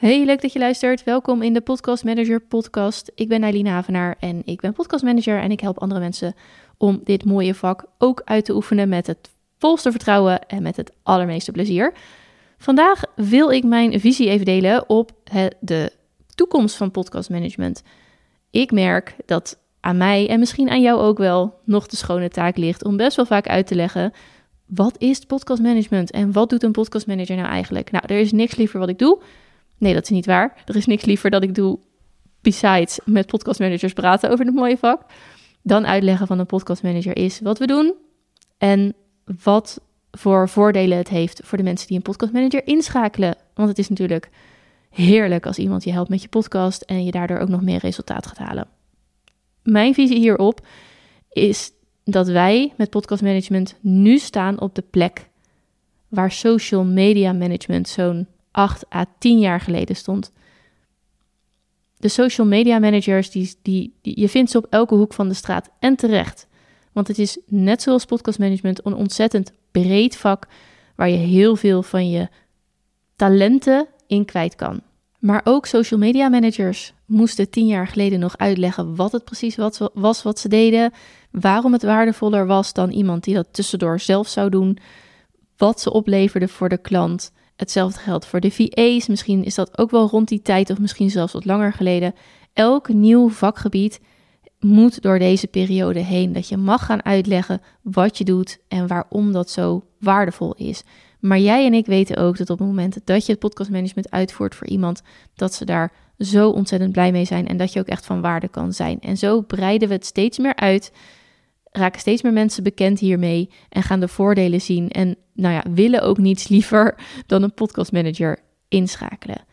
Hey, leuk dat je luistert. Welkom in de Podcast Manager podcast. Ik ben Eileen Havenaar en ik ben podcast manager en ik help andere mensen om dit mooie vak ook uit te oefenen met het volste vertrouwen en met het allermeeste plezier. Vandaag wil ik mijn visie even delen op de toekomst van podcast management. Ik merk dat aan mij en misschien aan jou ook wel nog de schone taak ligt om best wel vaak uit te leggen wat is podcast management en wat doet een podcast manager nou eigenlijk? Nou, er is niks liever wat ik doe Nee, dat is niet waar. Er is niks liever dat ik doe besides met podcastmanagers praten over het mooie vak. Dan uitleggen van een podcastmanager is wat we doen en wat voor voordelen het heeft voor de mensen die een podcastmanager inschakelen. Want het is natuurlijk heerlijk als iemand je helpt met je podcast en je daardoor ook nog meer resultaat gaat halen. Mijn visie hierop is dat wij met podcastmanagement nu staan op de plek waar social media management zo'n 8 à 10 jaar geleden stond. De social media managers, die, die, die, je vindt ze op elke hoek van de straat en terecht. Want het is net zoals podcast management een ontzettend breed vak waar je heel veel van je talenten in kwijt kan. Maar ook social media managers moesten tien jaar geleden nog uitleggen wat het precies was wat ze deden, waarom het waardevoller was dan iemand die dat tussendoor zelf zou doen, wat ze opleverde voor de klant, Hetzelfde geldt voor de VA's. Misschien is dat ook wel rond die tijd of misschien zelfs wat langer geleden. Elk nieuw vakgebied moet door deze periode heen. Dat je mag gaan uitleggen wat je doet en waarom dat zo waardevol is. Maar jij en ik weten ook dat op het moment dat je het podcastmanagement uitvoert voor iemand, dat ze daar zo ontzettend blij mee zijn en dat je ook echt van waarde kan zijn. En zo breiden we het steeds meer uit raken steeds meer mensen bekend hiermee en gaan de voordelen zien. En nou ja, willen ook niets liever dan een podcastmanager inschakelen.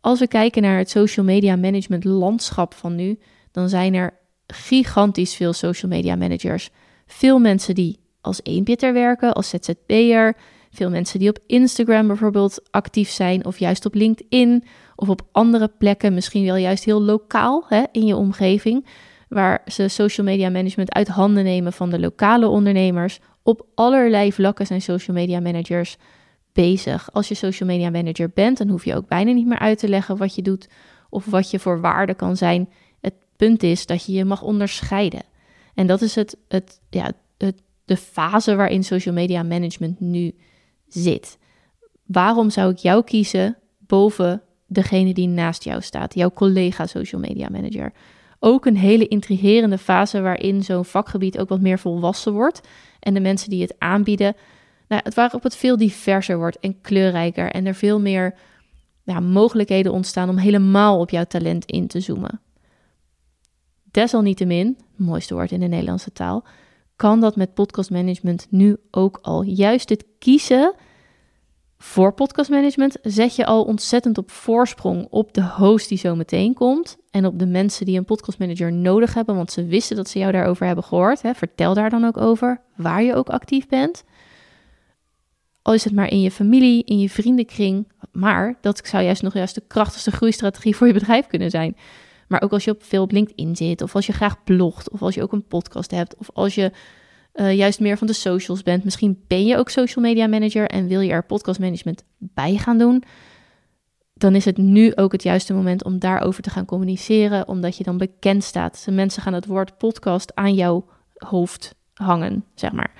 Als we kijken naar het social media management landschap van nu, dan zijn er gigantisch veel social media managers. Veel mensen die als eenpitter werken, als ZZP'er. Veel mensen die op Instagram bijvoorbeeld actief zijn, of juist op LinkedIn, of op andere plekken, misschien wel juist heel lokaal hè, in je omgeving waar ze social media management uit handen nemen van de lokale ondernemers. Op allerlei vlakken zijn social media managers bezig. Als je social media manager bent, dan hoef je ook bijna niet meer uit te leggen wat je doet of wat je voor waarde kan zijn. Het punt is dat je je mag onderscheiden. En dat is het, het, ja, het, de fase waarin social media management nu zit. Waarom zou ik jou kiezen boven degene die naast jou staat, jouw collega social media manager? Ook een hele intrigerende fase waarin zo'n vakgebied ook wat meer volwassen wordt. En de mensen die het aanbieden, nou, het waarop het veel diverser wordt en kleurrijker. En er veel meer ja, mogelijkheden ontstaan om helemaal op jouw talent in te zoomen. Desalniettemin, mooiste woord in de Nederlandse taal, kan dat met podcast management nu ook al. Juist het kiezen voor podcastmanagement zet je al ontzettend op voorsprong op de host die zo meteen komt. En op de mensen die een podcastmanager nodig hebben, want ze wisten dat ze jou daarover hebben gehoord. Hè. Vertel daar dan ook over, waar je ook actief bent. Al is het maar in je familie, in je vriendenkring. Maar dat zou juist nog juist de krachtigste groeistrategie voor je bedrijf kunnen zijn. Maar ook als je op veel op LinkedIn zit, of als je graag blogt, of als je ook een podcast hebt, of als je uh, juist meer van de socials bent. Misschien ben je ook social media manager en wil je er podcast management bij gaan doen. Dan is het nu ook het juiste moment om daarover te gaan communiceren, omdat je dan bekend staat. Mensen gaan het woord podcast aan jouw hoofd hangen, zeg maar.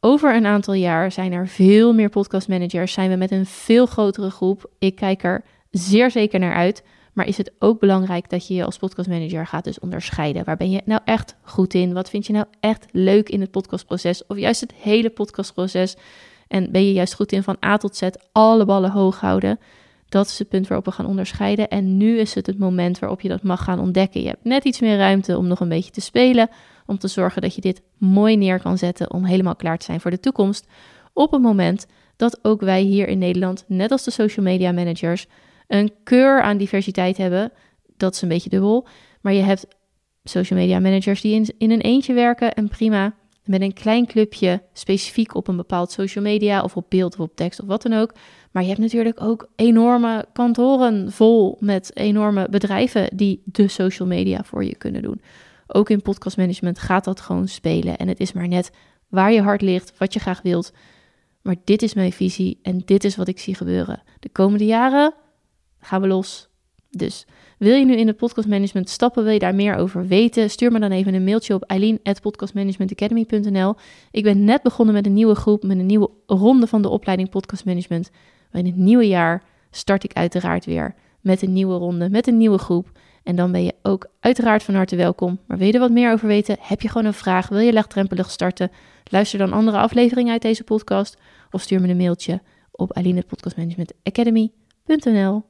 Over een aantal jaar zijn er veel meer podcast managers, zijn we met een veel grotere groep. Ik kijk er zeer zeker naar uit. Maar is het ook belangrijk dat je je als podcastmanager gaat dus onderscheiden? Waar ben je nou echt goed in? Wat vind je nou echt leuk in het podcastproces? Of juist het hele podcastproces? En ben je juist goed in van A tot Z alle ballen hoog houden? Dat is het punt waarop we gaan onderscheiden. En nu is het het moment waarop je dat mag gaan ontdekken. Je hebt net iets meer ruimte om nog een beetje te spelen. Om te zorgen dat je dit mooi neer kan zetten. Om helemaal klaar te zijn voor de toekomst. Op het moment dat ook wij hier in Nederland, net als de social media managers, een keur aan diversiteit hebben. Dat is een beetje dubbel. Maar je hebt social media managers die in, in een eentje werken en prima met een klein clubje specifiek op een bepaald social media of op beeld of op tekst of wat dan ook. Maar je hebt natuurlijk ook enorme kantoren vol met enorme bedrijven die de social media voor je kunnen doen. Ook in podcastmanagement gaat dat gewoon spelen. En het is maar net waar je hart ligt, wat je graag wilt. Maar dit is mijn visie en dit is wat ik zie gebeuren. De komende jaren gaan we los. Dus wil je nu in het podcastmanagement stappen, wil je daar meer over weten? Stuur me dan even een mailtje op eileen.podcastmanagementacademy.nl Ik ben net begonnen met een nieuwe groep, met een nieuwe ronde van de opleiding Podcast Management. Maar in het nieuwe jaar start ik uiteraard weer met een nieuwe ronde, met een nieuwe groep. En dan ben je ook uiteraard van harte welkom. Maar wil je er wat meer over weten? Heb je gewoon een vraag? Wil je legdrempelig starten? Luister dan andere afleveringen uit deze podcast of stuur me een mailtje op alinepodcastmanagementacademy.nl